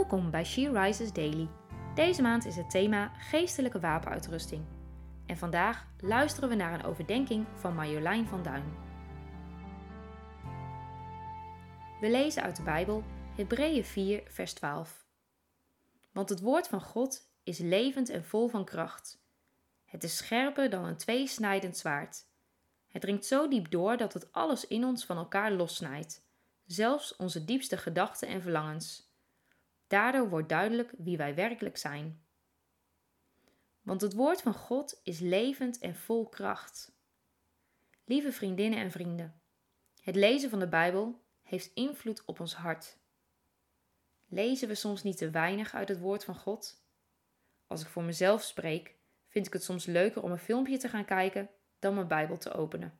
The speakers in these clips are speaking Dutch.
Welkom bij She Rises Daily. Deze maand is het thema geestelijke wapenuitrusting. En vandaag luisteren we naar een overdenking van Marjolein van Duin. We lezen uit de Bijbel Hebreeën 4, vers 12. Want het woord van God is levend en vol van kracht. Het is scherper dan een tweesnijdend zwaard. Het dringt zo diep door dat het alles in ons van elkaar lossnijdt, zelfs onze diepste gedachten en verlangens. Daardoor wordt duidelijk wie wij werkelijk zijn. Want het woord van God is levend en vol kracht. Lieve vriendinnen en vrienden, het lezen van de Bijbel heeft invloed op ons hart. Lezen we soms niet te weinig uit het woord van God? Als ik voor mezelf spreek, vind ik het soms leuker om een filmpje te gaan kijken dan mijn Bijbel te openen.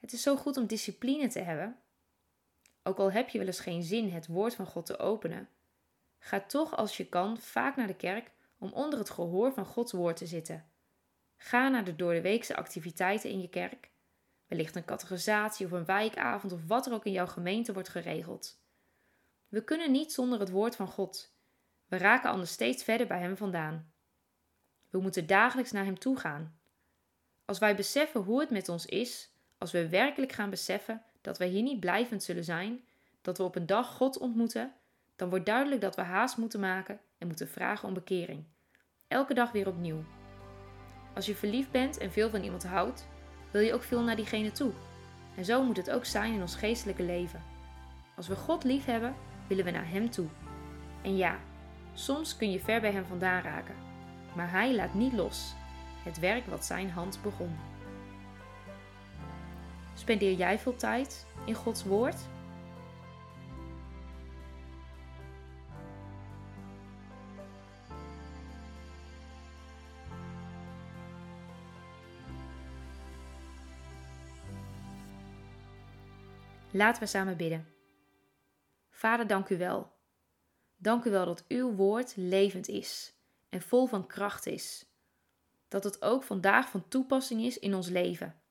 Het is zo goed om discipline te hebben ook al heb je wel eens geen zin het woord van God te openen, ga toch als je kan vaak naar de kerk om onder het gehoor van Gods woord te zitten. Ga naar de doordeweekse activiteiten in je kerk, wellicht een categorisatie of een wijkavond of wat er ook in jouw gemeente wordt geregeld. We kunnen niet zonder het woord van God. We raken anders steeds verder bij Hem vandaan. We moeten dagelijks naar Hem toe gaan. Als wij beseffen hoe het met ons is, als we werkelijk gaan beseffen dat wij hier niet blijvend zullen zijn, dat we op een dag God ontmoeten, dan wordt duidelijk dat we haast moeten maken en moeten vragen om bekering. Elke dag weer opnieuw. Als je verliefd bent en veel van iemand houdt, wil je ook veel naar diegene toe. En zo moet het ook zijn in ons geestelijke leven. Als we God lief hebben, willen we naar Hem toe. En ja, soms kun je ver bij Hem vandaan raken, maar Hij laat niet los. Het werk wat Zijn hand begon. Spendeer jij veel tijd in Gods Woord? Laten we samen bidden. Vader, dank u wel. Dank u wel dat uw woord levend is en vol van kracht is. Dat het ook vandaag van toepassing is in ons leven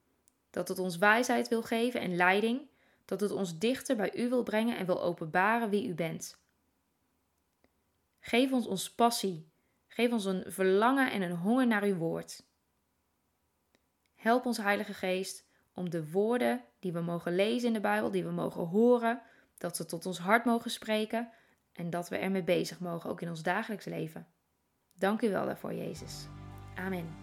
dat het ons wijsheid wil geven en leiding, dat het ons dichter bij u wil brengen en wil openbaren wie u bent. Geef ons ons passie, geef ons een verlangen en een honger naar uw woord. Help ons, Heilige Geest, om de woorden die we mogen lezen in de Bijbel, die we mogen horen, dat ze tot ons hart mogen spreken en dat we ermee bezig mogen, ook in ons dagelijks leven. Dank u wel daarvoor, Jezus. Amen.